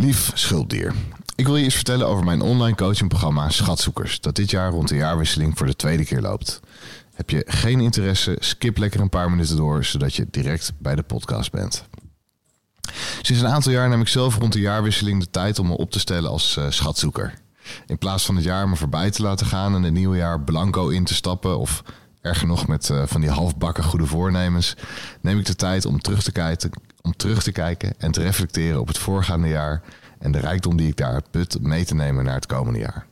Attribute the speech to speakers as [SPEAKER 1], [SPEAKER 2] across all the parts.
[SPEAKER 1] Lief schulpdier. Ik wil je eens vertellen over mijn online coachingprogramma Schatzoekers, dat dit jaar rond de jaarwisseling voor de tweede keer loopt. Heb je geen interesse, skip lekker een paar minuten door, zodat je direct bij de podcast bent. Sinds een aantal jaar neem ik zelf rond de jaarwisseling de tijd om me op te stellen als uh, schatzoeker. In plaats van het jaar me voorbij te laten gaan en het nieuwe jaar blanco in te stappen of erger nog met uh, van die halfbakken goede voornemens, neem ik de tijd om terug te kijken, om terug te kijken en te reflecteren op het voorgaande jaar en de rijkdom die ik daar put mee te nemen naar het komende jaar.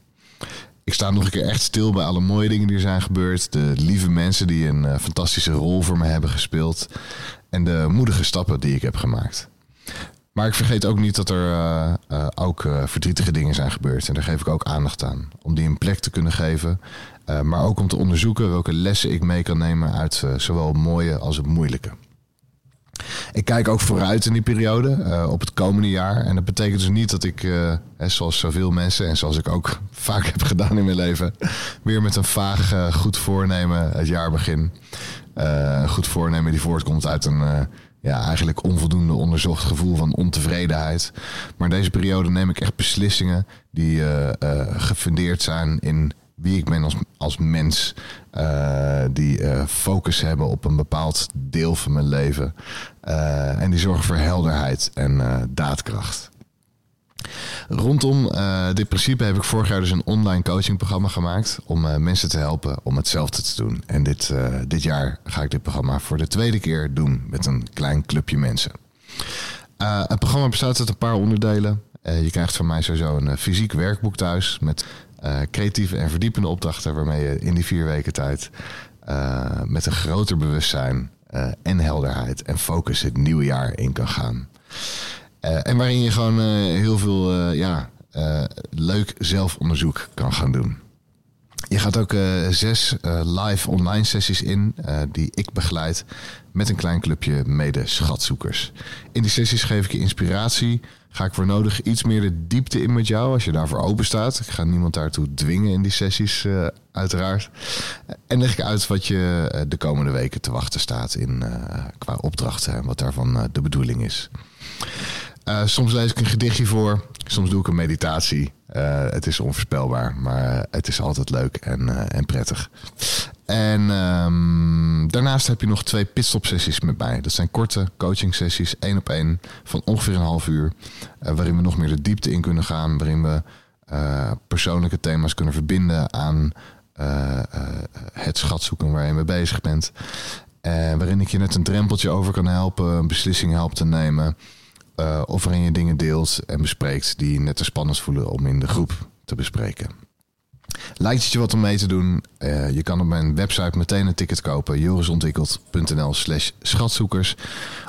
[SPEAKER 1] Ik sta nog een keer echt stil bij alle mooie dingen die er zijn gebeurd. De lieve mensen die een uh, fantastische rol voor me hebben gespeeld. En de moedige stappen die ik heb gemaakt. Maar ik vergeet ook niet dat er uh, ook verdrietige dingen zijn gebeurd. En daar geef ik ook aandacht aan. Om die een plek te kunnen geven. Maar ook om te onderzoeken welke lessen ik mee kan nemen uit zowel het mooie als het moeilijke. Ik kijk ook vooruit in die periode, uh, op het komende jaar. En dat betekent dus niet dat ik, hè, zoals zoveel mensen en zoals ik ook vaak heb gedaan in mijn leven, weer met een vaag goed voornemen het jaar begin. Een goed voornemen die voortkomt uit een ja, eigenlijk onvoldoende onderzocht gevoel van ontevredenheid. Maar deze periode neem ik echt beslissingen die gefundeerd zijn in wie ik ben als, als mens. Uh, die uh, focus hebben op een bepaald deel van mijn leven. Uh, en die zorgen voor helderheid en daadkracht. Rondom dit principe heb ik vorig jaar dus een online coachingprogramma gemaakt. Om mensen te helpen om hetzelfde te doen. En dit, dit jaar ga ik dit programma voor de tweede keer doen met een klein clubje mensen. het programma bestaat uit een paar onderdelen. je krijgt van mij sowieso een fysiek werkboek thuis met creatieve en verdiepende opdrachten waarmee je in die vier weken tijd uh, met een groter bewustzijn uh, en helderheid en focus het nieuwe jaar in kan gaan. en waarin je gewoon heel veel ja, leuk zelfonderzoek kan gaan doen. Je gaat ook zes live online sessies in die ik begeleid met een klein clubje mede-schatzoekers. In die sessies geef ik je inspiratie ga ik voor nodig iets meer de diepte in met jou als je daarvoor open staat. Ik ga niemand daartoe dwingen in die sessies, uiteraard. En leg ik uit wat je de komende weken te wachten staat in, qua opdrachten en wat daarvan de bedoeling is. Soms lees ik een gedichtje voor, soms doe ik een meditatie. het is onvoorspelbaar, maar het is altijd leuk en, en prettig. En um, daarnaast heb je nog twee pitstop sessies met mij. Dat zijn korte coaching sessies, één op één, van ongeveer een half uur. Uh, waarin we nog meer de diepte in kunnen gaan. Waarin we uh, persoonlijke thema's kunnen verbinden aan uh, het schatzoeken waar je mee bezig bent. En waarin ik je net een drempeltje over kan helpen, een beslissing help te nemen. Of waarin je dingen deelt en bespreekt die net te spannend voelen om in de groep te bespreken. Lijkt het je wat om mee te doen? Uh, je kan op mijn website meteen een ticket kopen. jorisontwikkeld.nl slash schatzoekers.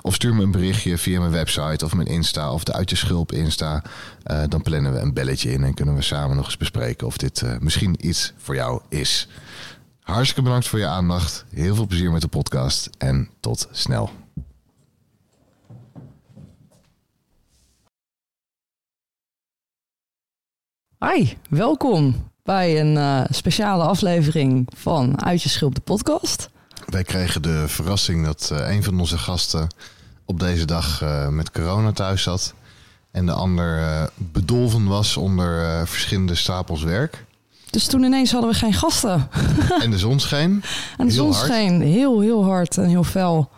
[SPEAKER 1] Of stuur me een berichtje via mijn website of mijn Insta of de Uit Insta. Uh, dan plannen we een belletje in en kunnen we samen nog eens bespreken of dit misschien iets voor jou is. Hartstikke bedankt voor je aandacht. Heel veel plezier met de podcast en tot snel.
[SPEAKER 2] Hi, welkom bij een uh, speciale aflevering van Uit je Schulp de podcast.
[SPEAKER 1] Wij kregen de verrassing dat uh, een van onze gasten op deze dag uh, met corona thuis zat. En de ander bedolven was onder verschillende stapels werk.
[SPEAKER 2] Dus toen ineens hadden we geen gasten.
[SPEAKER 1] En de zon scheen.
[SPEAKER 2] En de zon scheen heel, heel hard en heel fel.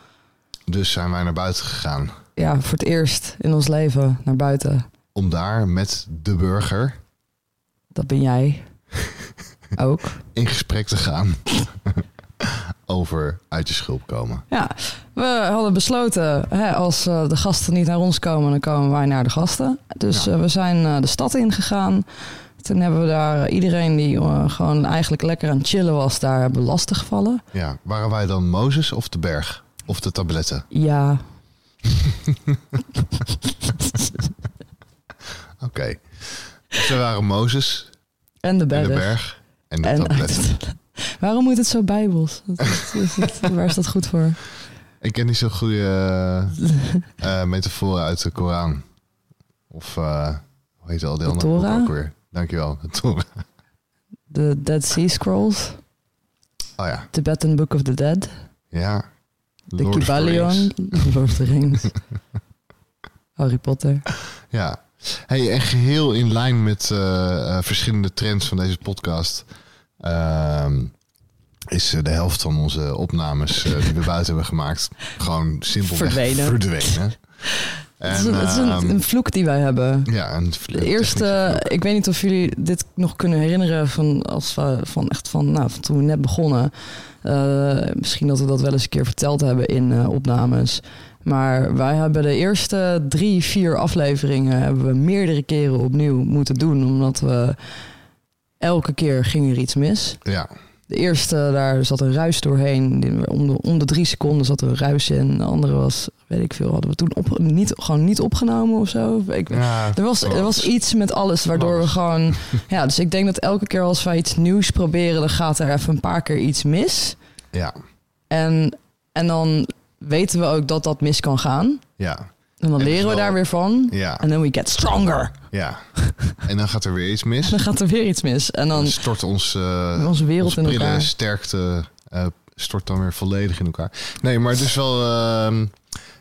[SPEAKER 1] Dus zijn wij naar buiten gegaan.
[SPEAKER 2] Ja, voor het eerst in ons leven naar buiten.
[SPEAKER 1] Om daar met de burger
[SPEAKER 2] Dat ben jij. Ook.
[SPEAKER 1] in gesprek te gaan. over uit je schulp komen.
[SPEAKER 2] Ja, we hadden besloten, hè, als eh, de gasten niet naar ons komen, dan komen wij naar de gasten. Dus
[SPEAKER 1] Ja.
[SPEAKER 2] eh, we zijn eh, de stad ingegaan. Toen hebben we daar iedereen die gewoon eigenlijk lekker aan het chillen was, daar hebben we lastig gevallen.
[SPEAKER 1] Ja, waren wij dan Mozes of de berg? Of de tabletten?
[SPEAKER 2] Ja,
[SPEAKER 1] Oké. Dus we waren Mozes
[SPEAKER 2] en de
[SPEAKER 1] en
[SPEAKER 2] berg.
[SPEAKER 1] de berg en de
[SPEAKER 2] En
[SPEAKER 1] tabletten.
[SPEAKER 2] Waarom moet het zo bijbels? Dat is- is het- waar is dat goed voor?
[SPEAKER 1] Ik ken niet zo'n goede eh, eh, metaforen uit de Koran. Of eh, hoe heet al die
[SPEAKER 2] De
[SPEAKER 1] andere
[SPEAKER 2] Torah?
[SPEAKER 1] ook weer? Dankjewel, de Torah.
[SPEAKER 2] De Dead Sea Scrolls,
[SPEAKER 1] Oh ja,
[SPEAKER 2] Tibetan Book of the Dead,
[SPEAKER 1] ja.
[SPEAKER 2] de Kybalion. Lord of the Rings, Harry Potter.
[SPEAKER 1] Ja. Hey, en geheel in lijn met eh, eh, verschillende trends van deze podcast... ehm, is eh, de helft van onze opnames die we buiten hebben gemaakt... gewoon simpelweg
[SPEAKER 2] Verdwenen.
[SPEAKER 1] verdwenen.
[SPEAKER 2] Het is, een, het is een,
[SPEAKER 1] ehm,
[SPEAKER 2] een vloek die wij hebben.
[SPEAKER 1] ja, een
[SPEAKER 2] De eerste, ik weet niet of jullie dit nog kunnen herinneren van als we van echt van, nou, van toen we net begonnen. Misschien dat we dat wel eens een keer verteld hebben in opnames. Maar wij hebben de eerste drie, vier afleveringen hebben we meerdere keren opnieuw moeten doen, omdat we elke keer ging er iets mis.
[SPEAKER 1] Ja,
[SPEAKER 2] De eerste, daar zat een ruis doorheen. Om de, om de drie seconden zat er een ruis in. De andere was, weet ik veel, hadden we toen op, niet, gewoon niet opgenomen of zo. Ik,
[SPEAKER 1] ja
[SPEAKER 2] er was, er was iets met alles waardoor we gewoon... Ja, dus ik denk dat elke keer als wij iets nieuws proberen... dan gaat er even een paar keer iets mis.
[SPEAKER 1] Ja,
[SPEAKER 2] En, en dan weten we ook dat dat mis kan gaan.
[SPEAKER 1] ja,
[SPEAKER 2] En dan
[SPEAKER 1] En
[SPEAKER 2] leren we
[SPEAKER 1] wel-
[SPEAKER 2] daar weer van.
[SPEAKER 1] ja,
[SPEAKER 2] En then we get stronger.
[SPEAKER 1] ja. En dan gaat er weer iets mis.
[SPEAKER 2] Dan gaat er weer iets mis. En dan
[SPEAKER 1] Dan stort ons, eh
[SPEAKER 2] onze wereld in
[SPEAKER 1] prille
[SPEAKER 2] elkaar.
[SPEAKER 1] sterkte eh, stort dan weer volledig in elkaar. Nee, maar het is wel ehm,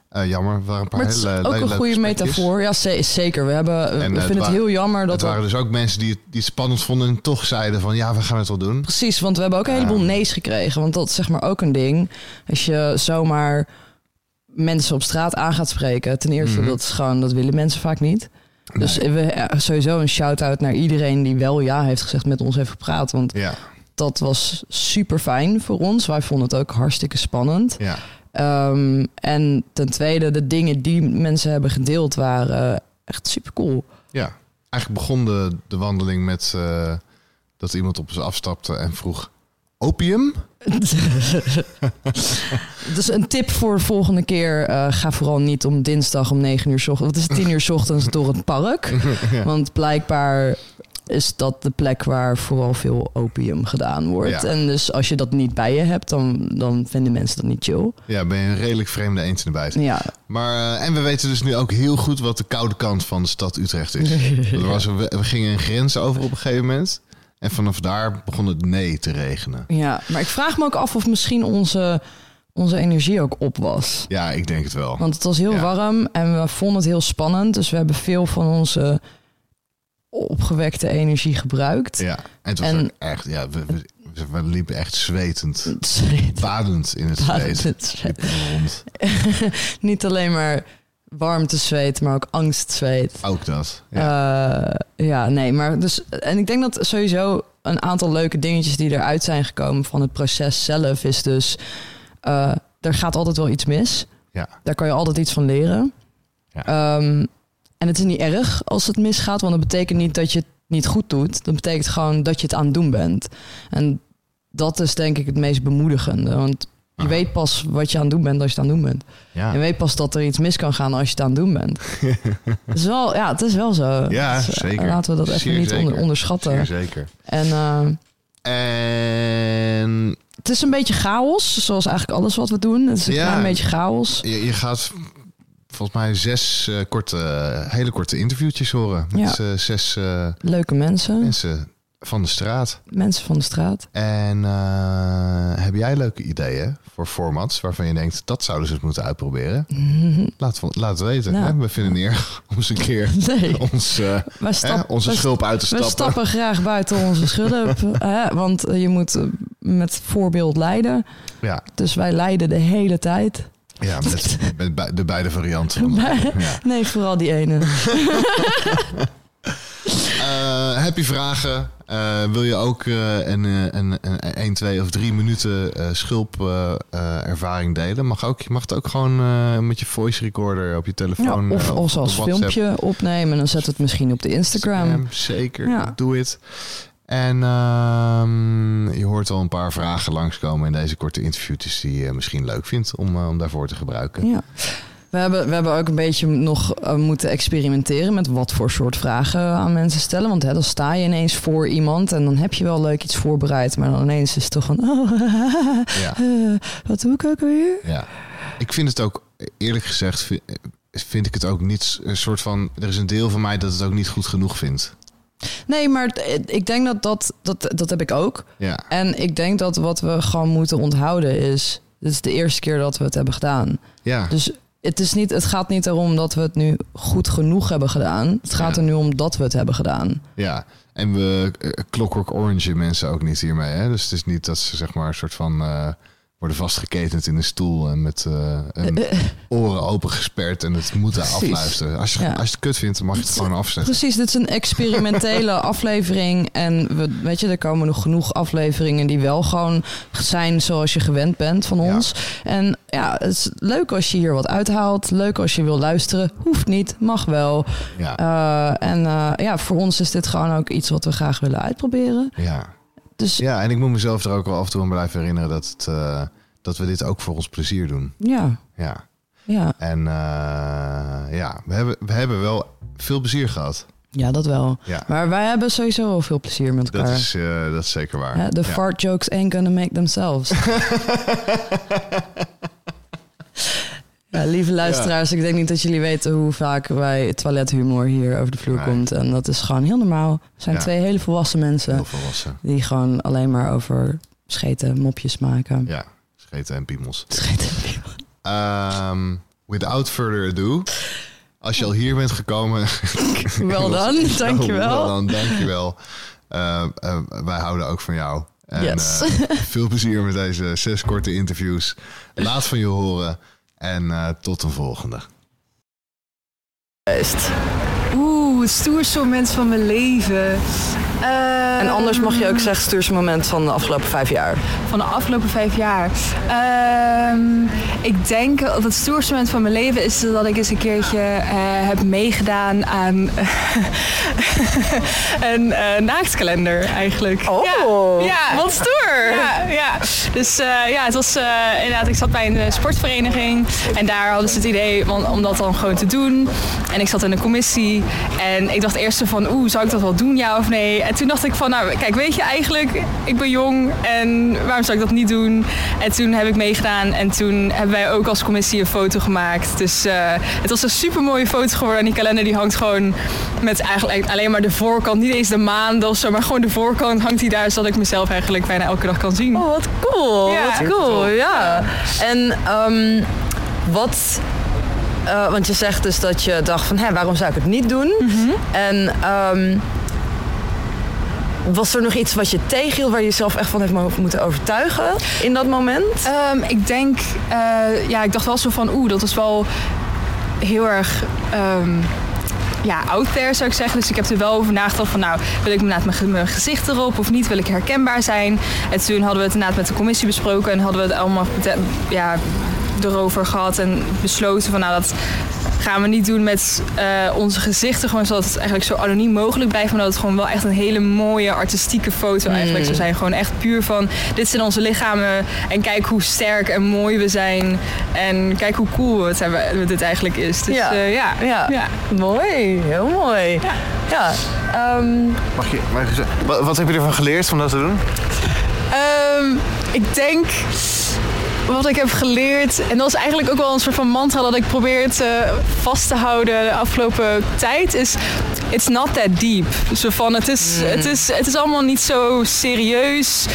[SPEAKER 1] eh, jammer. Waren een paar
[SPEAKER 2] Maar het is
[SPEAKER 1] hele
[SPEAKER 2] ook
[SPEAKER 1] le-
[SPEAKER 2] een
[SPEAKER 1] leuke
[SPEAKER 2] goede metafoor. Ja, ze- zeker. We, hebben,
[SPEAKER 1] En,
[SPEAKER 2] we
[SPEAKER 1] eh,
[SPEAKER 2] vinden
[SPEAKER 1] het
[SPEAKER 2] heel jammer dat
[SPEAKER 1] Het
[SPEAKER 2] dat...
[SPEAKER 1] waren dus ook mensen die het, die het spannend vonden en toch zeiden van ja, we gaan het wel doen.
[SPEAKER 2] Precies, want we hebben ook een heleboel
[SPEAKER 1] Ja.
[SPEAKER 2] nee's gekregen. Want dat is zeg maar ook een ding. Als je zomaar mensen op straat aan gaat spreken. Ten eerste,
[SPEAKER 1] Mhm.
[SPEAKER 2] dat is gewoon, dat willen mensen vaak niet. Dus we, eh, sowieso een shout-out naar iedereen die wel ja heeft gezegd, met ons heeft gepraat. Want
[SPEAKER 1] Ja,
[SPEAKER 2] dat was super fijn voor ons. Wij vonden het ook hartstikke spannend.
[SPEAKER 1] ja,
[SPEAKER 2] Ehm, en ten tweede, de dingen die mensen hebben gedeeld waren echt super cool.
[SPEAKER 1] ja. Eigenlijk begon de, de wandeling met eh, dat iemand op ons afstapte en vroeg... Opium?
[SPEAKER 2] Dus een tip voor de volgende keer. eh, ga vooral niet om dinsdag om 9 uur 's ochtends. Wat is het 10 uur 's ochtends door het park? Want blijkbaar is dat de plek waar vooral veel opium gedaan wordt.
[SPEAKER 1] Ja.
[SPEAKER 2] En dus als je dat niet bij je hebt, dan, dan vinden mensen dat niet chill.
[SPEAKER 1] Ja, ben je een redelijk vreemde eend in de bijt.
[SPEAKER 2] Ja,
[SPEAKER 1] Maar, eh, en we weten dus nu ook heel goed wat de koude kant van de stad Utrecht is. Was, we, we gingen een grens over op een gegeven moment. En vanaf daar begon het nee te regenen.
[SPEAKER 2] ja, maar ik vraag me ook af of misschien onze, onze energie ook op was.
[SPEAKER 1] Ja, ik denk het wel.
[SPEAKER 2] Want het was heel
[SPEAKER 1] Ja.
[SPEAKER 2] warm en we vonden het heel spannend. Dus we hebben veel van onze opgewekte energie gebruikt.
[SPEAKER 1] Ja, en het was
[SPEAKER 2] En-
[SPEAKER 1] echt, ja, we, we, we liepen echt zwetend,
[SPEAKER 2] zweet.
[SPEAKER 1] badend in het
[SPEAKER 2] Badend
[SPEAKER 1] zweet.
[SPEAKER 2] het zweet. Niet alleen maar warmte zweet, maar ook angst zweet.
[SPEAKER 1] Ook dat. Ja.
[SPEAKER 2] Ja. ja, nee, maar dus. En ik denk dat sowieso een aantal leuke dingetjes die eruit zijn gekomen van het proces zelf is dus. eh, er gaat altijd wel iets mis.
[SPEAKER 1] ja.
[SPEAKER 2] Daar kan je altijd iets van leren.
[SPEAKER 1] Ja.
[SPEAKER 2] Ehm, en het is niet erg als het misgaat, want dat betekent niet dat je het niet goed doet. Dat betekent gewoon dat je het aan het doen bent. En dat is denk ik het meest bemoedigende. Want je
[SPEAKER 1] Aha.
[SPEAKER 2] weet pas wat je aan het doen bent als je het aan het doen bent.
[SPEAKER 1] Ja.
[SPEAKER 2] Je weet pas dat er iets mis kan gaan als je het aan het doen bent. het, is wel, ja, het is wel zo.
[SPEAKER 1] Ja,
[SPEAKER 2] Dus, eh,
[SPEAKER 1] zeker.
[SPEAKER 2] Laten we dat even
[SPEAKER 1] Zeer
[SPEAKER 2] niet
[SPEAKER 1] zeker.
[SPEAKER 2] onderschatten.
[SPEAKER 1] Zeer zeker.
[SPEAKER 2] En eh,
[SPEAKER 1] En
[SPEAKER 2] het is een beetje chaos, zoals eigenlijk alles wat we doen. Het is een
[SPEAKER 1] Ja.
[SPEAKER 2] klein beetje chaos.
[SPEAKER 1] je, je gaat volgens mij zes eh, korte, hele korte interviewtjes horen. Met eh, zes eh,
[SPEAKER 2] Leuke mensen,
[SPEAKER 1] mensen van de straat.
[SPEAKER 2] mensen van de straat.
[SPEAKER 1] En eh, heb jij leuke ideeën voor formats waarvan je denkt dat zouden ze het moeten uitproberen? Laat, het- laat het weten.
[SPEAKER 2] Nou.
[SPEAKER 1] hè? We vinden het neer om eens een keer
[SPEAKER 2] Nee,
[SPEAKER 1] ons, eh, hè,
[SPEAKER 2] stap,
[SPEAKER 1] onze schulp uit te
[SPEAKER 2] We
[SPEAKER 1] stappen.
[SPEAKER 2] stappen graag buiten onze schulp. hè, want eh, je moet eh, met voorbeeld leiden.
[SPEAKER 1] Ja,
[SPEAKER 2] Dus wij leiden de hele tijd.
[SPEAKER 1] Ja, met, de beide varianten. Ja.
[SPEAKER 2] Nee, vooral die ene.
[SPEAKER 1] Eh, heb je vragen? Eh, wil je ook eh, een, een, een, 1, 2 of 3 minuten schulp-ervaring delen? Mag, ook, je mag het ook gewoon met je voice recorder op je
[SPEAKER 2] Ja,
[SPEAKER 1] telefoon.
[SPEAKER 2] of als filmpje opnemen. Dan zet het misschien op de Instagram.
[SPEAKER 1] Zeker,
[SPEAKER 2] Ja.
[SPEAKER 1] doe het. En ehm, je hoort al een paar vragen langskomen in deze korte interviewtjes die je misschien leuk vindt om, eh, om daarvoor te gebruiken.
[SPEAKER 2] Ja. We hebben, we hebben ook een beetje nog eh, moeten experimenteren met wat voor soort vragen aan mensen stellen. Want hè, dan sta je ineens voor iemand en dan heb je wel leuk iets voorbereid. Maar dan ineens is het toch van, oh,
[SPEAKER 1] Ja.
[SPEAKER 2] eh, wat doe ik ook weer?
[SPEAKER 1] Ja, ik vind het ook, eerlijk gezegd, vind, vind ik het ook niet een soort van. Er is een deel van mij dat het ook niet goed genoeg vindt.
[SPEAKER 2] Nee, maar ik denk dat dat, dat, dat heb ik ook.
[SPEAKER 1] Ja,
[SPEAKER 2] En ik denk dat wat we gewoon moeten onthouden is, dit is de eerste keer dat we het hebben gedaan.
[SPEAKER 1] ja,
[SPEAKER 2] Dus het, is niet, het gaat niet erom dat we het nu goed genoeg hebben gedaan. Het gaat
[SPEAKER 1] Ja.
[SPEAKER 2] er nu om dat we het hebben gedaan.
[SPEAKER 1] ja. En we uh, clockwork orange mensen ook niet hiermee. Hè? Dus het is niet dat ze zeg maar een soort van eh, worden vastgeketend in een stoel en met oren open gesperd en het moeten
[SPEAKER 2] Precies.
[SPEAKER 1] afluisteren. Als je,
[SPEAKER 2] Ja.
[SPEAKER 1] als je het kut vindt, dan mag je het gewoon afzetten.
[SPEAKER 2] Precies, dit is een experimentele aflevering. En we, weet je, er komen nog genoeg afleveringen die wel gewoon zijn zoals je gewend bent van
[SPEAKER 1] Ja.
[SPEAKER 2] ons. En ja, het is leuk als je hier wat uithaalt. Leuk als je wil luisteren. Hoeft niet, mag wel.
[SPEAKER 1] Ja,
[SPEAKER 2] en ja, voor ons is dit gewoon ook iets wat we graag willen uitproberen.
[SPEAKER 1] ja.
[SPEAKER 2] Dus
[SPEAKER 1] ja, en ik moet mezelf er ook wel af en toe aan blijven herinneren dat, het, eh, dat we dit ook voor ons plezier doen.
[SPEAKER 2] ja,
[SPEAKER 1] Ja.
[SPEAKER 2] ja,
[SPEAKER 1] En eh, ja, we hebben, we hebben wel veel plezier gehad.
[SPEAKER 2] ja, dat wel.
[SPEAKER 1] Ja,
[SPEAKER 2] Maar wij hebben sowieso wel veel plezier met elkaar.
[SPEAKER 1] dat is, eh, dat is zeker waar.
[SPEAKER 2] De
[SPEAKER 1] Ja.
[SPEAKER 2] fart jokes ain't gonna make themselves. ja, lieve luisteraars, ik denk niet dat jullie weten hoe vaak wij toilethumor hier over de vloer
[SPEAKER 1] Nee.
[SPEAKER 2] komt. En dat is gewoon heel normaal. We zijn
[SPEAKER 1] Ja.
[SPEAKER 2] twee hele volwassen mensen
[SPEAKER 1] Heel volwassen.
[SPEAKER 2] die gewoon alleen maar over scheten, mopjes maken.
[SPEAKER 1] Ja, scheten en piemels.
[SPEAKER 2] Scheten.
[SPEAKER 1] Ehm, without further ado, als je al hier bent gekomen...
[SPEAKER 2] Wel dan, dankjewel.
[SPEAKER 1] Wel dan, dankjewel. Uh, uh, wij houden ook van jou. En
[SPEAKER 2] Yes.
[SPEAKER 1] eh, veel plezier met deze zes korte interviews. Laat van je horen. En eh, tot een volgende.
[SPEAKER 3] Oeh, het stoerste moment van mijn leven.
[SPEAKER 2] En anders mag je ook zeggen stuurste moment van de afgelopen vijf jaar.
[SPEAKER 3] Van de afgelopen vijf jaar. Ehm, ik denk dat het stoerste moment van mijn leven is dat ik eens een keertje eh, heb meegedaan aan een eh, naaktkalender eigenlijk.
[SPEAKER 2] Oh,
[SPEAKER 3] ja, ja. wat stoer! Ja, ja. Dus eh, ja, het was inderdaad, ik zat bij een sportvereniging en daar hadden ze het idee om, om dat dan gewoon te doen. En ik zat in een commissie en ik dacht eerst van, oeh, zou ik dat wel doen, ja of nee? En toen dacht ik van, nou, kijk, weet je eigenlijk, ik ben jong en waarom zou ik dat niet doen? En toen heb ik meegedaan en toen hebben wij ook als commissie een foto gemaakt. Dus eh, het was een super mooie foto geworden en die kalender die hangt gewoon met eigenlijk alleen maar de voorkant, niet eens de maanden of zo, maar gewoon de voorkant hangt die daar, zodat ik mezelf eigenlijk bijna elke dag kan zien.
[SPEAKER 2] Oh, wat cool.
[SPEAKER 3] Ja.
[SPEAKER 2] Wat cool, ja. En ehm, wat... eh, want je zegt dus dat je dacht van, hé, waarom zou ik het niet doen? En ehm, was er nog iets wat je tegenhield waar je jezelf echt van mo- moeten overtuigen in dat moment?
[SPEAKER 3] Ehm, ik denk, eh, ja, ik dacht wel zo van, oeh, dat was wel heel erg. ehm, ja, out there zou ik zeggen. Dus ik heb er wel over nagedacht van, nou, wil ik mijn, ge- mijn gezicht erop of niet? Wil ik herkenbaar zijn? En toen hadden we het inderdaad met de commissie besproken en hadden we het allemaal ja, erover gehad en besloten van, nou, dat gaan we niet doen met eh, onze gezichten, gewoon zodat het eigenlijk zo anoniem mogelijk blijft, maar dat het gewoon wel echt een hele mooie artistieke foto eigenlijk zou zijn. Gewoon echt puur van, dit zijn onze lichamen en kijk hoe sterk en mooi we zijn en kijk hoe cool het, hebben, dit eigenlijk is. Dus
[SPEAKER 2] Ja.
[SPEAKER 3] ja, ja.
[SPEAKER 2] Ja.
[SPEAKER 3] ja.
[SPEAKER 2] Mooi, heel mooi. Ja, ehm,
[SPEAKER 1] Mag je, mag je wat, wat heb je ervan geleerd om dat te doen?
[SPEAKER 3] Ehm, ik denk wat ik heb geleerd, en dat is eigenlijk ook wel een soort van mantra dat ik probeer te vast te houden de afgelopen tijd, is it's not that deep. Zo van, het is, het is, het is allemaal niet zo serieus.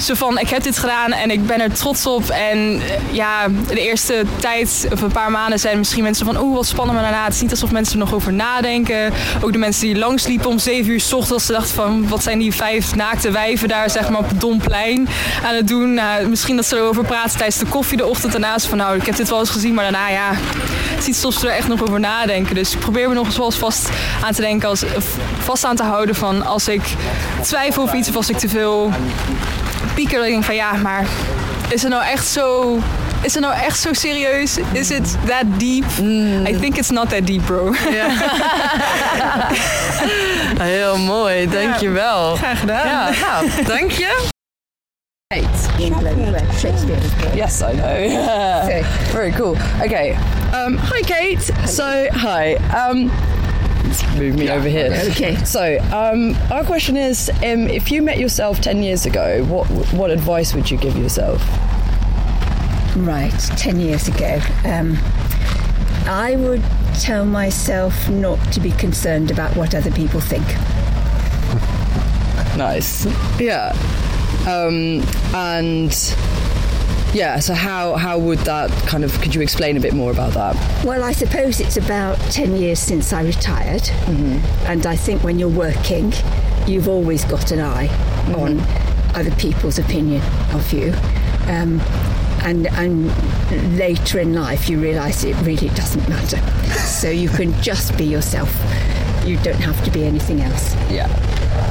[SPEAKER 4] Zo van, ik heb dit gedaan en ik ben er trots op. En eh, ja, de eerste tijd, of een paar maanden, zijn misschien mensen van, oeh, wat spannend, maar daarna, het is niet alsof mensen er nog over nadenken. Ook de mensen die langsliepen om 7 uur s ochtends, ze dachten van, wat zijn die vijf naakte wijven daar, zeg maar, op het Domplein aan het doen. Nou, misschien dat ze erover praten tijdens de koffie de ochtend daarnaast van, nou, ik heb dit wel eens gezien, maar daarna, ja, het is niet alsof ze er echt nog over nadenken. Dus ik probeer me nog eens wel eens vast aan te denken, als, vast aan te houden van, als ik twijfel of iets, of als ik te veel pieker, dan denk ik van, ja, maar is het nou echt zo is het nou echt zo serieus? Is it that deep? I think it's not that deep, bro.
[SPEAKER 2] Heel mooi, dankjewel.
[SPEAKER 4] Graag gedaan.
[SPEAKER 2] Ja, nou, dank je.
[SPEAKER 5] England Shakespeare.
[SPEAKER 2] Yes, I know. Very cool. Okay. Um, hi, Kate. So, hi. Um, move me over here.
[SPEAKER 5] Okay.
[SPEAKER 2] So, um, our question is: um, If you met yourself ten years ago, what what advice would you give yourself?
[SPEAKER 5] Right, 10 years ago. Um, I would tell myself not to be concerned about what other people think.
[SPEAKER 2] Nice. Yeah. Um, and yeah. So, how how would that kind of? Could you explain a bit more about that?
[SPEAKER 5] Well, I suppose it's about 10 years since I retired. And I think when you're working, you've always got an eye on other people's opinion of you. Um, and, and later in life, you realise it really doesn't matter. so you can just be yourself. You don't have to be anything else.
[SPEAKER 2] Yeah.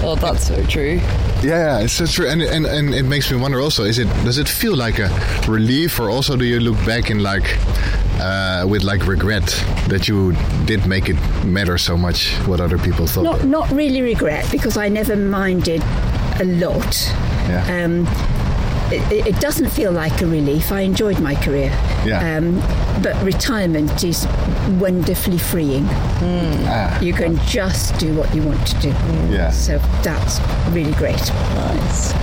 [SPEAKER 2] Well, that's so true.
[SPEAKER 1] Yeah, yeah, it's so true, and, and and it makes me wonder also: is it does it feel like a relief, or also do you look back in like uh, with like regret that you did make it matter so much what other people thought?
[SPEAKER 5] Not, not really regret because I never minded a lot.
[SPEAKER 1] Yeah.
[SPEAKER 5] Um, it, it doesn't feel like a relief. I enjoyed my career.
[SPEAKER 1] Yeah.
[SPEAKER 5] Um, but retirement is wonderfully freeing.
[SPEAKER 1] Ah,
[SPEAKER 5] You can just do what you want to do.
[SPEAKER 1] Yeah.
[SPEAKER 5] So that's really great.
[SPEAKER 2] Nice.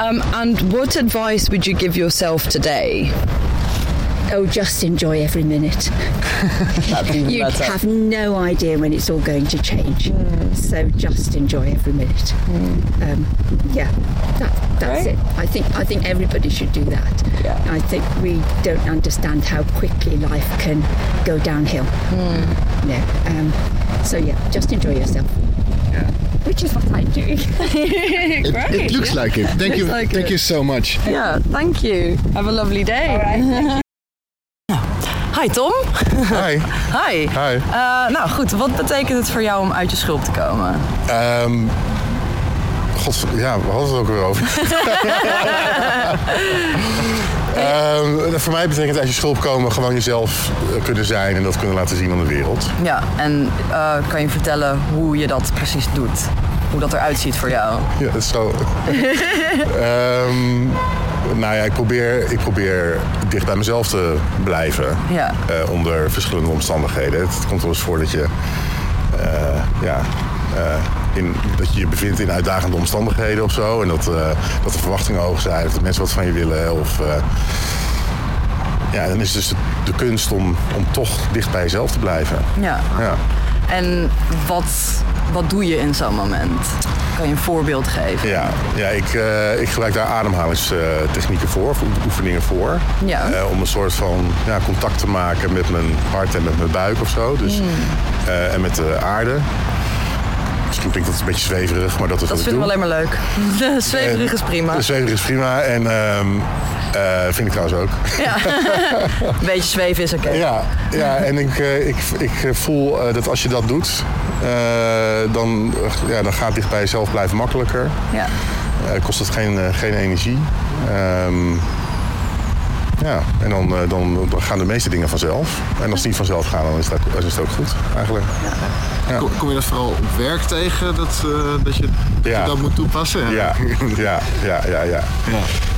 [SPEAKER 2] Um, and what advice would you give yourself today?
[SPEAKER 5] Oh, just enjoy every minute.
[SPEAKER 2] That'd be even
[SPEAKER 5] You
[SPEAKER 2] better.
[SPEAKER 5] have no idea when it's all going to change. So just enjoy every minute. Um, yeah, that, that's
[SPEAKER 2] Great.
[SPEAKER 5] it. I think I think everybody should do that.
[SPEAKER 2] Yeah.
[SPEAKER 5] I think we don't understand how quickly life can go downhill. Yeah. Um, so yeah, just enjoy yourself.
[SPEAKER 1] Yeah.
[SPEAKER 5] Which is what I'm doing.
[SPEAKER 1] it, it looks like it. Thank you,
[SPEAKER 2] like
[SPEAKER 1] thank
[SPEAKER 2] it.
[SPEAKER 1] you so much.
[SPEAKER 2] Yeah, thank you. Have a lovely day. Hi Tom.
[SPEAKER 6] Hi.
[SPEAKER 2] Hi.
[SPEAKER 6] Hi.
[SPEAKER 2] Eh, nou goed, wat betekent het voor jou om uit je schulp te komen?
[SPEAKER 6] Ehm, God, ja, we hadden het ook weer over. Ehm, voor mij betekent uit je schulp komen gewoon jezelf eh, kunnen zijn en dat kunnen laten zien aan de wereld.
[SPEAKER 2] Ja, en eh, kan je vertellen hoe je dat precies doet? Hoe dat eruit ziet voor jou?
[SPEAKER 6] Ja, dat is zo. Ehm, nou ja, ik probeer, ik probeer dicht bij mezelf te blijven.
[SPEAKER 2] Ja.
[SPEAKER 6] eh, onder verschillende omstandigheden. Het komt wel eens voor dat je, eh, ja, eh, in, dat je je bevindt in uitdagende omstandigheden of zo. En dat, dat de verwachtingen hoog zijn, of dat mensen wat van je willen. Of, ja, dan is het dus de, de kunst om, om toch dicht bij jezelf te blijven.
[SPEAKER 2] Ja.
[SPEAKER 6] Ja.
[SPEAKER 2] En wat, wat doe je in zo'n moment? Kan je een voorbeeld geven?
[SPEAKER 6] Ja, ja ik, eh, ik gebruik daar ademhalingstechnieken voor, of oefeningen voor.
[SPEAKER 2] Ja.
[SPEAKER 6] Eh, om een soort van ja, contact te maken met mijn hart en met mijn buik of zo. Dus,
[SPEAKER 2] Hmm.
[SPEAKER 6] eh, en met de aarde. Misschien klinkt dat een beetje zweverig, maar dat is
[SPEAKER 2] Dat
[SPEAKER 6] wat ik
[SPEAKER 2] vinden we
[SPEAKER 6] doe.
[SPEAKER 2] alleen maar leuk. Zweverig is prima.
[SPEAKER 6] De zweverig is prima en ehm, eh, vind ik trouwens ook.
[SPEAKER 2] Ja. Een beetje zweven is oké.
[SPEAKER 6] Ja, ja en ik, eh, ik, ik voel eh, dat als je dat doet, dan, ja, dan gaat dicht bij jezelf blijven makkelijker.
[SPEAKER 2] Ja.
[SPEAKER 6] Kost het geen, geen energie. Ehm, ja, en dan, eh, dan, gaan de meeste dingen vanzelf. En als die vanzelf gaan, dan is ook, is het ook goed, eigenlijk. Ja.
[SPEAKER 1] Kom, kom je dat vooral op werk tegen, dat, eh, dat, je, dat
[SPEAKER 6] Ja.
[SPEAKER 1] je dat moet toepassen?
[SPEAKER 6] Ja, ja, ja, ja, ja.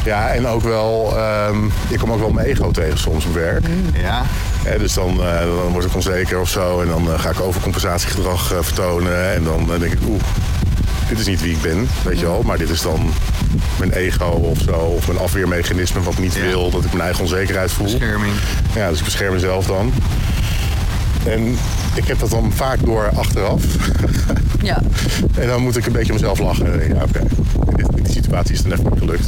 [SPEAKER 6] Ja, en ook wel, ehm, ik kom ook wel mijn ego tegen soms op werk.
[SPEAKER 1] Ja.
[SPEAKER 6] Hè, dus dan, eh, dan word ik onzeker of zo. En dan ga ik overcompensatiegedrag eh, vertonen. En dan denk ik, oeh, dit is niet wie ik ben, weet je wel. Maar dit is dan mijn ego of zo. Of mijn afweermechanisme wat niet
[SPEAKER 1] Ja.
[SPEAKER 6] wil. Dat ik mijn eigen onzekerheid voel.
[SPEAKER 1] Bescherming.
[SPEAKER 6] Ja, dus ik bescherm mezelf dan. En ik heb dat dan vaak door achteraf.
[SPEAKER 2] Ja.
[SPEAKER 6] En dan moet ik een beetje om mezelf lachen. Ja, oké. In die situatie is het net niet gelukt.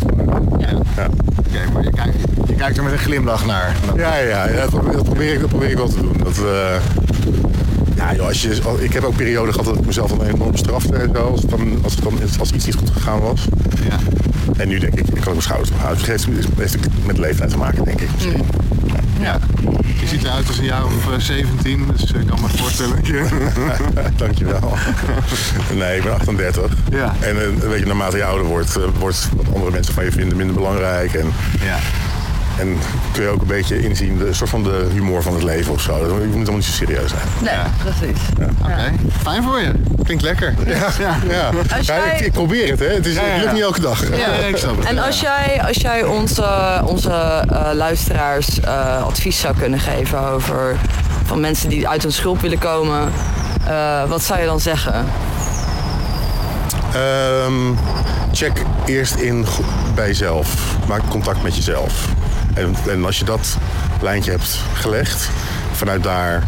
[SPEAKER 1] Ja.
[SPEAKER 6] ja.
[SPEAKER 1] Oké, maar je kijkt, je kijkt er met een glimlach naar.
[SPEAKER 6] Ja, ja, ja dat, probeer, dat probeer ik, dat probeer ik wel te doen. Dat, eh, ja, joh, als je, als- ik heb ook perioden gehad dat ik mezelf dan enorm strafte en zo. Als, het dan, als, het dan, als iets niet goed gegaan was.
[SPEAKER 1] Ja.
[SPEAKER 6] En nu denk ik, ik kan ook mijn schouders ophouden. Het heeft, met leeftijd te maken, denk ik. misschien.
[SPEAKER 1] ja. Je ziet eruit als een jaar of eh, 17, dus ik kan me voorstellen.
[SPEAKER 6] Dankjewel. nee, ik ben 38.
[SPEAKER 1] Ja.
[SPEAKER 6] En eh, weet je, naarmate je ouder wordt, eh, wordt wat andere mensen van je vinden minder belangrijk. En,
[SPEAKER 1] Ja.
[SPEAKER 6] En kun je ook een beetje inzien, de soort van de humor van het leven of zo. Je moet helemaal niet zo serieus zijn.
[SPEAKER 2] Nee,
[SPEAKER 1] Ja.
[SPEAKER 2] precies.
[SPEAKER 1] Oké, fijn voor je. Klinkt lekker. Ja, ja.
[SPEAKER 6] Ja, Ja,
[SPEAKER 2] jij-
[SPEAKER 6] ik, ik probeer het, hè. Het, is,
[SPEAKER 1] Ja, ja,
[SPEAKER 6] het lukt
[SPEAKER 1] ja.
[SPEAKER 6] niet elke dag.
[SPEAKER 1] Ja, ik snap het.
[SPEAKER 2] En als jij, als jij onze, onze eh, luisteraars eh, advies zou kunnen geven over van mensen die uit hun schulp willen komen, eh, wat zou je dan zeggen?
[SPEAKER 6] Ehm, check eerst in bij jezelf. Maak contact met jezelf. En, en als je dat lijntje hebt gelegd, vanuit daar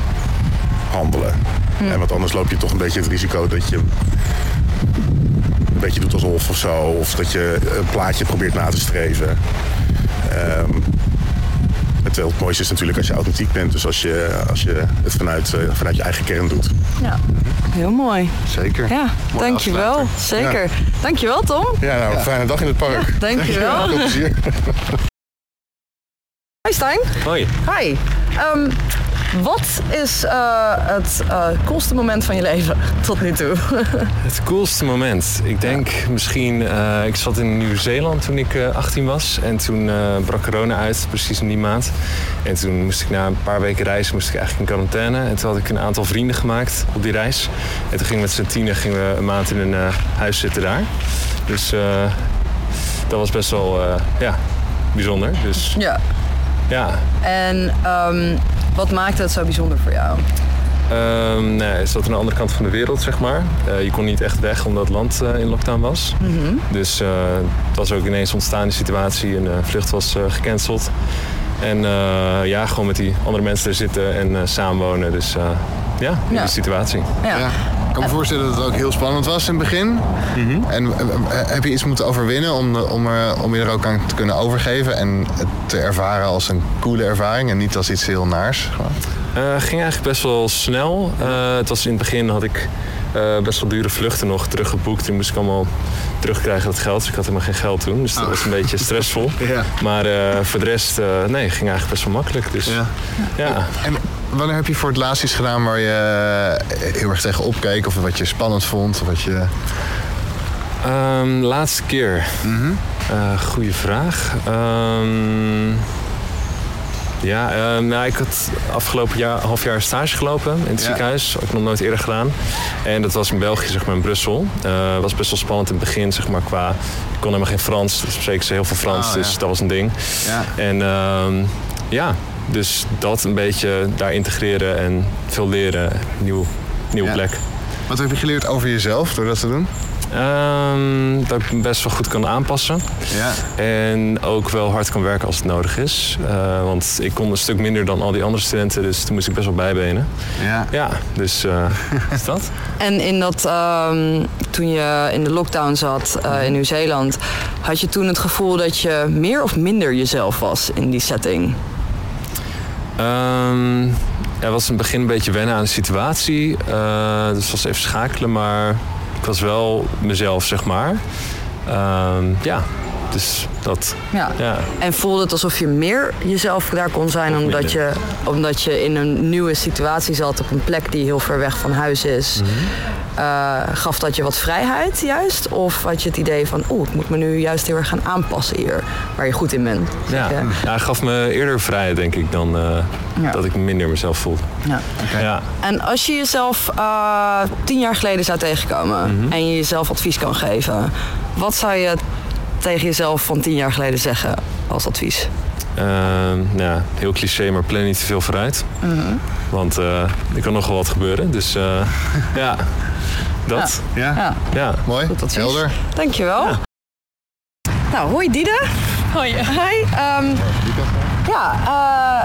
[SPEAKER 6] handelen. En want anders loop je toch een beetje het risico dat je een beetje doet alsof of zo. Of dat je een plaatje probeert na te streven. Ehm, het, het mooiste is natuurlijk als je authentiek bent. Dus als je, als je het vanuit, eh, vanuit je eigen kern doet.
[SPEAKER 2] Ja, heel mooi.
[SPEAKER 1] Zeker.
[SPEAKER 2] Ja,
[SPEAKER 1] Mooi
[SPEAKER 2] dankjewel.
[SPEAKER 1] afsluiter.
[SPEAKER 2] Zeker. Dankjewel Tom.
[SPEAKER 6] Ja, nou, fijne dag in het park.
[SPEAKER 2] Dankjewel.
[SPEAKER 6] Veel plezier.
[SPEAKER 2] Hoi Stijn.
[SPEAKER 7] Hoi.
[SPEAKER 2] Hi. Ehm, wat is eh, het eh, coolste moment van je leven tot nu toe?
[SPEAKER 7] Het coolste moment. Ik denk misschien, eh, ik zat in Nieuw-Zeeland toen ik eh, 18 was. En toen brak corona uit, precies in die maand. En toen moest ik na een paar weken reizen, moest ik eigenlijk in quarantaine. En toen had ik een aantal vrienden gemaakt op die reis. En toen gingen we met z'n tienen gingen we een maand in een huis zitten daar. Dus dat was best wel, ja, bijzonder. Dus
[SPEAKER 2] ja.
[SPEAKER 7] Ja,
[SPEAKER 2] En ehm, wat maakte het zo bijzonder voor jou?
[SPEAKER 7] Ehm nee, het zat aan de andere kant van de wereld, zeg maar. Eh, je kon niet echt weg omdat het land eh, in lockdown was. Dus eh, het was ook ineens ontstaan die situatie. Een vlucht was eh, gecanceld. En eh, ja, gewoon met die andere mensen er zitten en eh, samenwonen. Dus eh, ja, in
[SPEAKER 2] Ja.
[SPEAKER 7] die situatie.
[SPEAKER 2] Ja.
[SPEAKER 1] Ja. Ik kan me voorstellen dat het ook heel spannend was in het begin. En eh, eh, heb je iets moeten overwinnen om, de- om, er, om je er ook aan te kunnen overgeven en het te ervaren als een coole ervaring en niet als iets heel naars?
[SPEAKER 7] Eh, ging eigenlijk best wel snel. Eh, het was in het begin had ik eh, best wel dure vluchten nog teruggeboekt. Toen moest ik allemaal terugkrijgen dat geld. Dus ik had helemaal geen geld toen. Dus dat was een beetje stressvol.
[SPEAKER 1] Ja.
[SPEAKER 7] Maar eh, voor de rest, eh, nee, ging eigenlijk best wel makkelijk. Dus
[SPEAKER 1] Ja.
[SPEAKER 7] ja.
[SPEAKER 1] En wanneer heb je voor het laatst iets gedaan waar je eh, heel erg tegen opkeek of wat je spannend vond? Of wat je...
[SPEAKER 7] Ehm, laatste keer. Goeie vraag. Ehm, ja, ehm, nou, ik had afgelopen jaar, half jaar stage gelopen in het
[SPEAKER 1] Ja.
[SPEAKER 7] ziekenhuis. Ik nog nooit eerder gedaan. En dat was in België, zeg maar in Brussel. Het was best wel spannend in het begin, zeg maar, qua... Ik kon helemaal geen Frans, dus spreken ze heel veel Frans,
[SPEAKER 1] Oh,
[SPEAKER 7] dus
[SPEAKER 1] ja.
[SPEAKER 7] dat was een ding.
[SPEAKER 1] Ja.
[SPEAKER 7] En ja, dus dat een beetje daar integreren en veel leren. Nieuw, nieuwe
[SPEAKER 1] Ja.
[SPEAKER 7] plek.
[SPEAKER 1] Wat heb je geleerd over jezelf door dat te doen?
[SPEAKER 7] Ehm, dat ik me best wel goed kan aanpassen.
[SPEAKER 1] Ja.
[SPEAKER 7] En ook wel hard kan werken als het nodig is. Eh, want ik kon een stuk minder dan al die andere studenten, dus toen moest ik best wel bijbenen.
[SPEAKER 1] Ja.
[SPEAKER 7] Ja, dus eh, is dat?
[SPEAKER 2] En in dat, ehm, toen je in de lockdown zat eh, in Nieuw-Zeeland, had je toen het gevoel dat je meer of minder jezelf was in die setting?
[SPEAKER 7] Ehm ja, was in het begin een beetje wennen aan de situatie. Eh, dus was even schakelen, maar ik was wel mezelf, zeg maar. Ehm, ja, dus dat.
[SPEAKER 2] Ja.
[SPEAKER 7] Ja.
[SPEAKER 2] En voelde het alsof je meer jezelf daar kon zijn omdat je, omdat je in een nieuwe situatie zat op een plek die heel ver weg van huis is?
[SPEAKER 7] Mhm.
[SPEAKER 2] Eh, gaf dat je wat vrijheid juist? Of had je het idee van, oeh, ik moet me nu juist heel erg gaan aanpassen hier, waar je goed in bent?
[SPEAKER 7] Ja.
[SPEAKER 2] Ja.
[SPEAKER 7] gaf me eerder vrijheid, denk ik, dan eh,
[SPEAKER 2] Ja.
[SPEAKER 7] dat ik minder mezelf voelde.
[SPEAKER 2] Ja.
[SPEAKER 7] Ja.
[SPEAKER 2] En als je jezelf eh, tien jaar geleden zou tegenkomen
[SPEAKER 7] Mhm.
[SPEAKER 2] en je jezelf advies kan geven, wat zou je tegen jezelf van tien jaar geleden zeggen als advies?
[SPEAKER 7] Ehm, nou ja, heel cliché, maar plan niet te veel vooruit. Want eh, er kan nogal wat gebeuren. Dus eh, ja, dat.
[SPEAKER 1] Ja.
[SPEAKER 2] Ja,
[SPEAKER 7] Ja.
[SPEAKER 1] Mooi.
[SPEAKER 2] goed advies.
[SPEAKER 1] Helder.
[SPEAKER 2] Dankjewel. Nou, hoi Diede.
[SPEAKER 4] Hoi.
[SPEAKER 2] Hi. ehm, ja,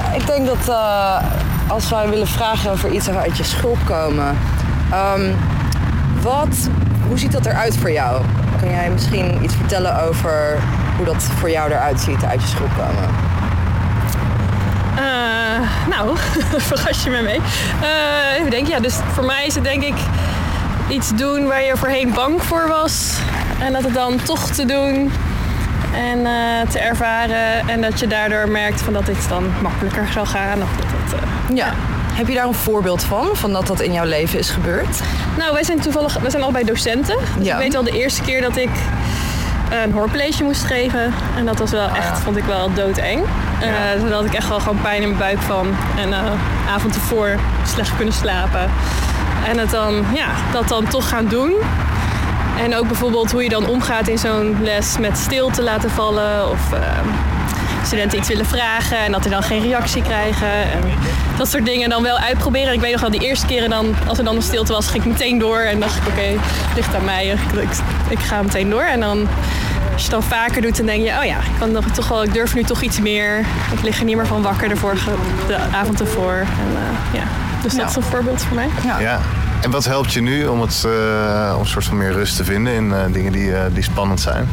[SPEAKER 2] eh, ik denk dat eh, als wij willen vragen over iets uit je schulp komen. ehm, wat, hoe ziet dat eruit voor jou? Kan jij misschien iets vertellen over hoe dat voor jou eruit ziet uit je schulp komen?
[SPEAKER 3] Eh, nou, verras je me mee. Eh, even denken, ja, dus voor mij is het denk ik iets doen waar je voorheen bang voor was. En dat het dan toch te doen en eh, te ervaren. En dat je daardoor merkt van dat dit dan makkelijker zal gaan. Of dat het,
[SPEAKER 2] Ja. Heb je daar een voorbeeld van, van dat dat in jouw leven is gebeurd?
[SPEAKER 3] Nou, wij zijn toevallig, wij zijn allebei docenten. Dus
[SPEAKER 2] Ja.
[SPEAKER 3] ik weet wel de eerste keer dat ik een hoorcollege moest geven. En dat was wel echt, vond ik wel doodeng. Eh daar had ik echt wel gewoon pijn in mijn buik van. En eh avond ervoor slecht kunnen slapen. En het dan, ja, dat dan toch gaan doen. En ook bijvoorbeeld hoe je dan omgaat in zo'n les met stilte laten vallen. Of ehm, studenten iets willen vragen en dat die dan geen reactie krijgen. En dat soort dingen dan wel uitproberen. Ik weet nog wel, die eerste keren dan, als er dan een stilte was, ging ik meteen door. En dacht ik, oké, het ligt aan mij. Ik, ik, ik ga meteen door. En dan, als je het dan vaker doet, dan denk je, oh ja, ik, kan nog, toch wel, ik durf nu toch iets meer. Ik lig er niet meer van wakker de, vorige, de avond ervoor. En, eh, ja. Dus dat is een voorbeeld voor mij.
[SPEAKER 1] Ja. En wat helpt je nu om, het, eh, om een soort van meer rust te vinden in eh, dingen die, eh, die spannend zijn?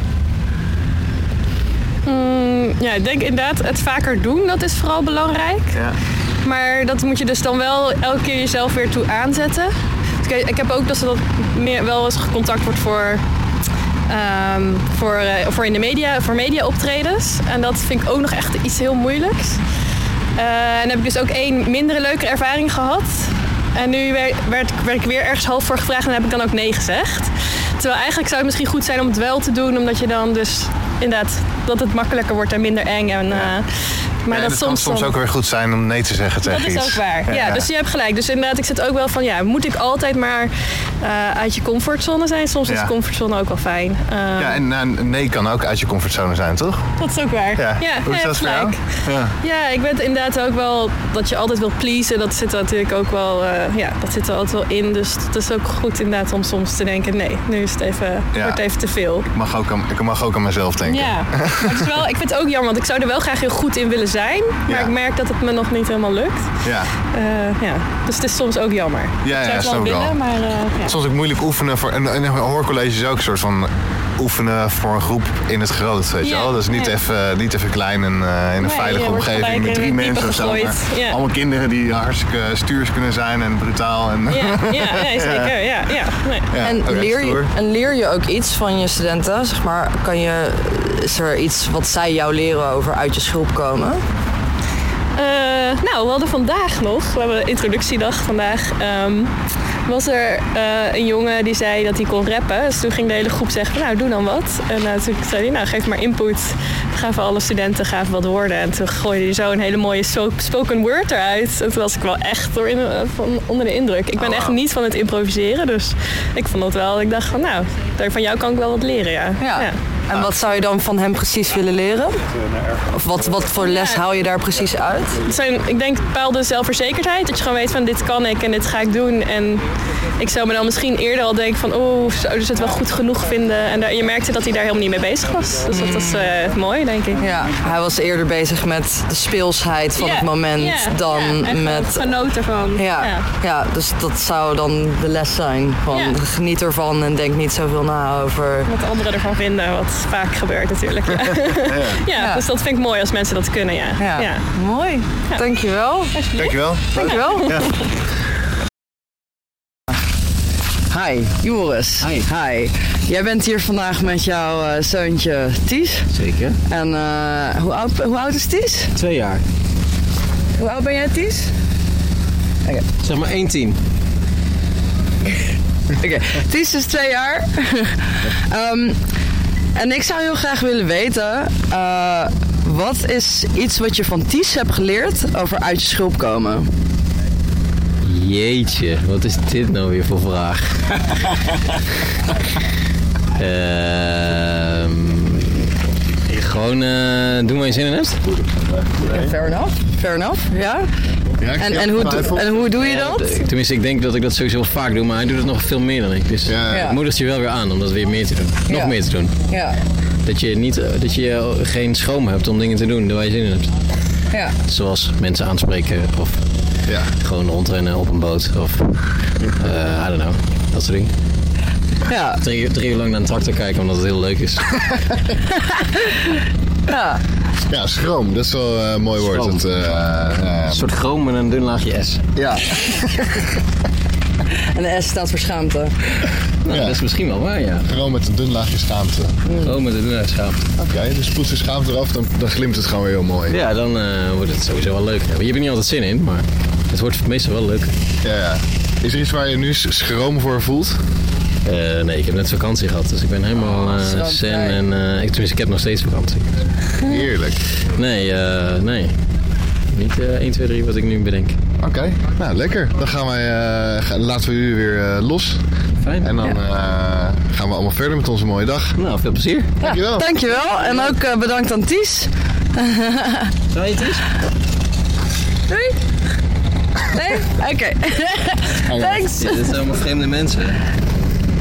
[SPEAKER 3] Ja, ik denk inderdaad het vaker doen, dat is vooral belangrijk.
[SPEAKER 1] Ja.
[SPEAKER 3] Maar dat moet je dus dan wel elke keer jezelf weer toe aanzetten. Dus ik, ik heb ook dat ze dat meer wel eens contact wordt voor, ehm, voor, eh, voor in de media, voor media optredens. En dat vind ik ook nog echt iets heel moeilijks. Eh, en heb ik dus ook één mindere leuke ervaring gehad. En nu werd, werd, werd ik weer ergens half voor gevraagd en heb ik dan ook nee gezegd. Terwijl eigenlijk zou het misschien goed zijn om het wel te doen, omdat je dan dus inderdaad dat het makkelijker wordt en minder eng. En, eh, maar
[SPEAKER 1] Ja,
[SPEAKER 3] dat
[SPEAKER 1] het kan
[SPEAKER 3] soms,
[SPEAKER 1] soms ook weer goed zijn om nee te zeggen tegen
[SPEAKER 3] dat is
[SPEAKER 1] iets.
[SPEAKER 3] ook waar. Ja, dus je hebt gelijk. Dus inderdaad, ik zit ook wel van, ja, moet ik altijd maar eh, uit je comfortzone zijn? Soms is comfortzone ook wel fijn. Eh,
[SPEAKER 1] Ja, en nou, nee kan ook uit je comfortzone zijn, toch?
[SPEAKER 3] Dat is ook waar.
[SPEAKER 1] Ja.
[SPEAKER 3] Ja,
[SPEAKER 1] Hoe is
[SPEAKER 3] je
[SPEAKER 1] dat
[SPEAKER 3] hebt
[SPEAKER 1] voor jou? Ja.
[SPEAKER 3] Ik ben inderdaad ook wel dat je altijd wil pleasen. Dat zit er natuurlijk ook wel, eh, ja, dat zit er altijd wel in. Dus het is ook goed inderdaad om soms te denken, nee, nu is het even, wordt even te veel.
[SPEAKER 1] Ik, mag ook aan, ik mag ook aan mezelf denken.
[SPEAKER 3] Ja, maar het is wel, ik vind het ook jammer, want ik zou er wel graag heel goed in willen zijn. Maar
[SPEAKER 1] Ja.
[SPEAKER 3] ik merk dat het me nog niet helemaal lukt.
[SPEAKER 1] Ja.
[SPEAKER 3] Eh, ja. Dus het is soms ook jammer.
[SPEAKER 1] Ja,
[SPEAKER 3] ik
[SPEAKER 1] ja,
[SPEAKER 3] zou het
[SPEAKER 1] snap
[SPEAKER 3] wel
[SPEAKER 1] ik wel.
[SPEAKER 3] willen, maar eh, ja.
[SPEAKER 1] Soms ook moeilijk oefenen voor. En, en een hoorcollege is ook een soort van oefenen voor een groep in het groot, weet je
[SPEAKER 3] Ja,
[SPEAKER 1] wel? Dus niet,
[SPEAKER 3] ja.
[SPEAKER 1] even, niet even klein en eh, in een
[SPEAKER 3] Nee,
[SPEAKER 1] veilige omgeving met drie mensen of zo. maar
[SPEAKER 3] gegooid. Ja.
[SPEAKER 1] Allemaal kinderen die hartstikke stuurs kunnen zijn en brutaal. En,
[SPEAKER 3] Ja, ja, ja, zeker. Ja, ja. Nee.
[SPEAKER 1] Ja,
[SPEAKER 2] en, leer je, en leer je ook iets van je studenten? Zeg maar, kan je, is er iets wat zij jou leren over uit je schulp komen?
[SPEAKER 3] Eh, nou, we hadden vandaag nog, we hebben introductiedag vandaag, ehm, was er eh, een jongen die zei dat hij kon rappen. Dus toen ging de hele groep zeggen nou, doe dan wat. En eh, toen zei hij, nou, geef maar input. Toen gaven alle studenten gaven wat woorden. En toen gooide hij zo een hele mooie spoken word eruit. En toen was ik wel echt door in, van, onder de indruk. Ik ben echt niet van het improviseren, dus ik vond het wel. Ik dacht van nou, daar- van jou kan ik wel wat leren, ja.
[SPEAKER 2] Ja. En wat zou je dan van hem precies willen leren? Of wat, wat voor les haal je daar precies uit?
[SPEAKER 3] Het zijn, ik denk, bepaalde zelfverzekerdheid. Dat je gewoon weet van dit kan ik en dit ga ik doen. En ik zou me dan misschien eerder al denken van... oh, zouden ze het wel goed genoeg vinden? En daar, je merkte dat hij daar helemaal niet mee bezig was. Dus dat was eh, mooi, denk ik.
[SPEAKER 2] Ja, hij was eerder bezig met de speelsheid van het moment dan met...
[SPEAKER 3] Genoten ervan.
[SPEAKER 2] Ja, ja. dus dat zou dan de les zijn. Van geniet ervan en denk niet zoveel na over...
[SPEAKER 3] Wat anderen ervan vinden, wat vaak gebeurt natuurlijk. Ja. Ja.
[SPEAKER 2] Ja.
[SPEAKER 3] dus dat vind ik mooi als mensen dat kunnen, ja.
[SPEAKER 2] Ja,
[SPEAKER 3] ja.
[SPEAKER 2] mooi. Dankjewel.
[SPEAKER 1] Dankjewel.
[SPEAKER 2] Dankjewel.
[SPEAKER 1] Ja.
[SPEAKER 2] Hi, Joris.
[SPEAKER 8] Hi.
[SPEAKER 2] Hi. Jij bent hier vandaag met jouw eh, zoontje Ties.
[SPEAKER 8] Zeker.
[SPEAKER 2] En eh, hoe, oud, hoe oud is Ties?
[SPEAKER 8] Twee jaar.
[SPEAKER 2] Hoe oud ben jij, Ties?
[SPEAKER 8] Zeg maar 1-10.
[SPEAKER 2] Oké, Ties is twee jaar. Ehm, en ik zou heel graag willen weten... eh, wat is iets wat je van Ties hebt geleerd over uit je schulp komen?
[SPEAKER 8] Jeetje, wat is dit nou weer voor vraag? Ehm gewoon eh doen waar je zin in hebt.
[SPEAKER 2] Fair enough. Fair enough, ja. En, en, hoe, doe- en hoe doe je dat?
[SPEAKER 8] Tenminste, ik denk dat ik dat sowieso wel vaak doe, maar hij doet het nog veel meer dan ik. Dus
[SPEAKER 1] Ja.
[SPEAKER 8] Het moedigt je wel weer aan om dat weer meer te doen. Nog
[SPEAKER 2] Ja.
[SPEAKER 8] meer te doen.
[SPEAKER 2] Ja,
[SPEAKER 8] Dat je, niet, dat je geen schroom hebt om dingen te doen waar je zin in hebt.
[SPEAKER 2] ja.
[SPEAKER 8] Zoals mensen aanspreken of
[SPEAKER 1] Ja.
[SPEAKER 8] Gewoon rondrennen op een boot of, eh I don't know, dat soort dingen.
[SPEAKER 2] Ja,
[SPEAKER 8] Drie, uur- drie uur lang naar een tractor kijken omdat het heel leuk is.
[SPEAKER 2] ja.
[SPEAKER 1] Ja, schroom. Dat is wel eh, een mooi woord.
[SPEAKER 8] Schroom.
[SPEAKER 1] Dat, eh, ja,
[SPEAKER 8] Een soort chroom met een dun laagje S.
[SPEAKER 1] ja.
[SPEAKER 2] En de S staat voor schaamte.
[SPEAKER 8] Nou,
[SPEAKER 1] Ja.
[SPEAKER 8] dat is misschien wel waar, ja.
[SPEAKER 1] Gewoon met een dun laagje schaamte.
[SPEAKER 8] Chroom met een dun laagje schaamte.
[SPEAKER 1] Oké, dus poets de schaamte eraf, dan, dan glimt het gewoon weer heel mooi.
[SPEAKER 8] Ja, dan eh, wordt het sowieso wel leuk. Je hebt er niet altijd zin in, maar het wordt meestal wel leuk.
[SPEAKER 1] Ja, ja. Is er iets waar je nu schroom voor voelt?
[SPEAKER 8] Eh, nee, ik heb net vakantie gehad, dus ik ben helemaal eh
[SPEAKER 2] schroomvrij.
[SPEAKER 8] zen en eh, ik, tenminste, ik heb nog steeds vakantie.
[SPEAKER 1] Heerlijk.
[SPEAKER 8] Nee, eh, nee. Niet eh 1, 2, 3 wat ik nu bedenk.
[SPEAKER 1] Oké, nou lekker. Dan gaan wij, eh, laten we u weer eh, los.
[SPEAKER 8] Fijn.
[SPEAKER 1] En dan eh, gaan we allemaal verder met onze mooie dag.
[SPEAKER 8] Nou, veel plezier.
[SPEAKER 1] Dankjewel.
[SPEAKER 2] Dankjewel. En ook eh, bedankt aan Ties.
[SPEAKER 8] Zou je eens?
[SPEAKER 2] Doei. Nee? Oké. Thanks.
[SPEAKER 8] dit zijn allemaal vreemde mensen.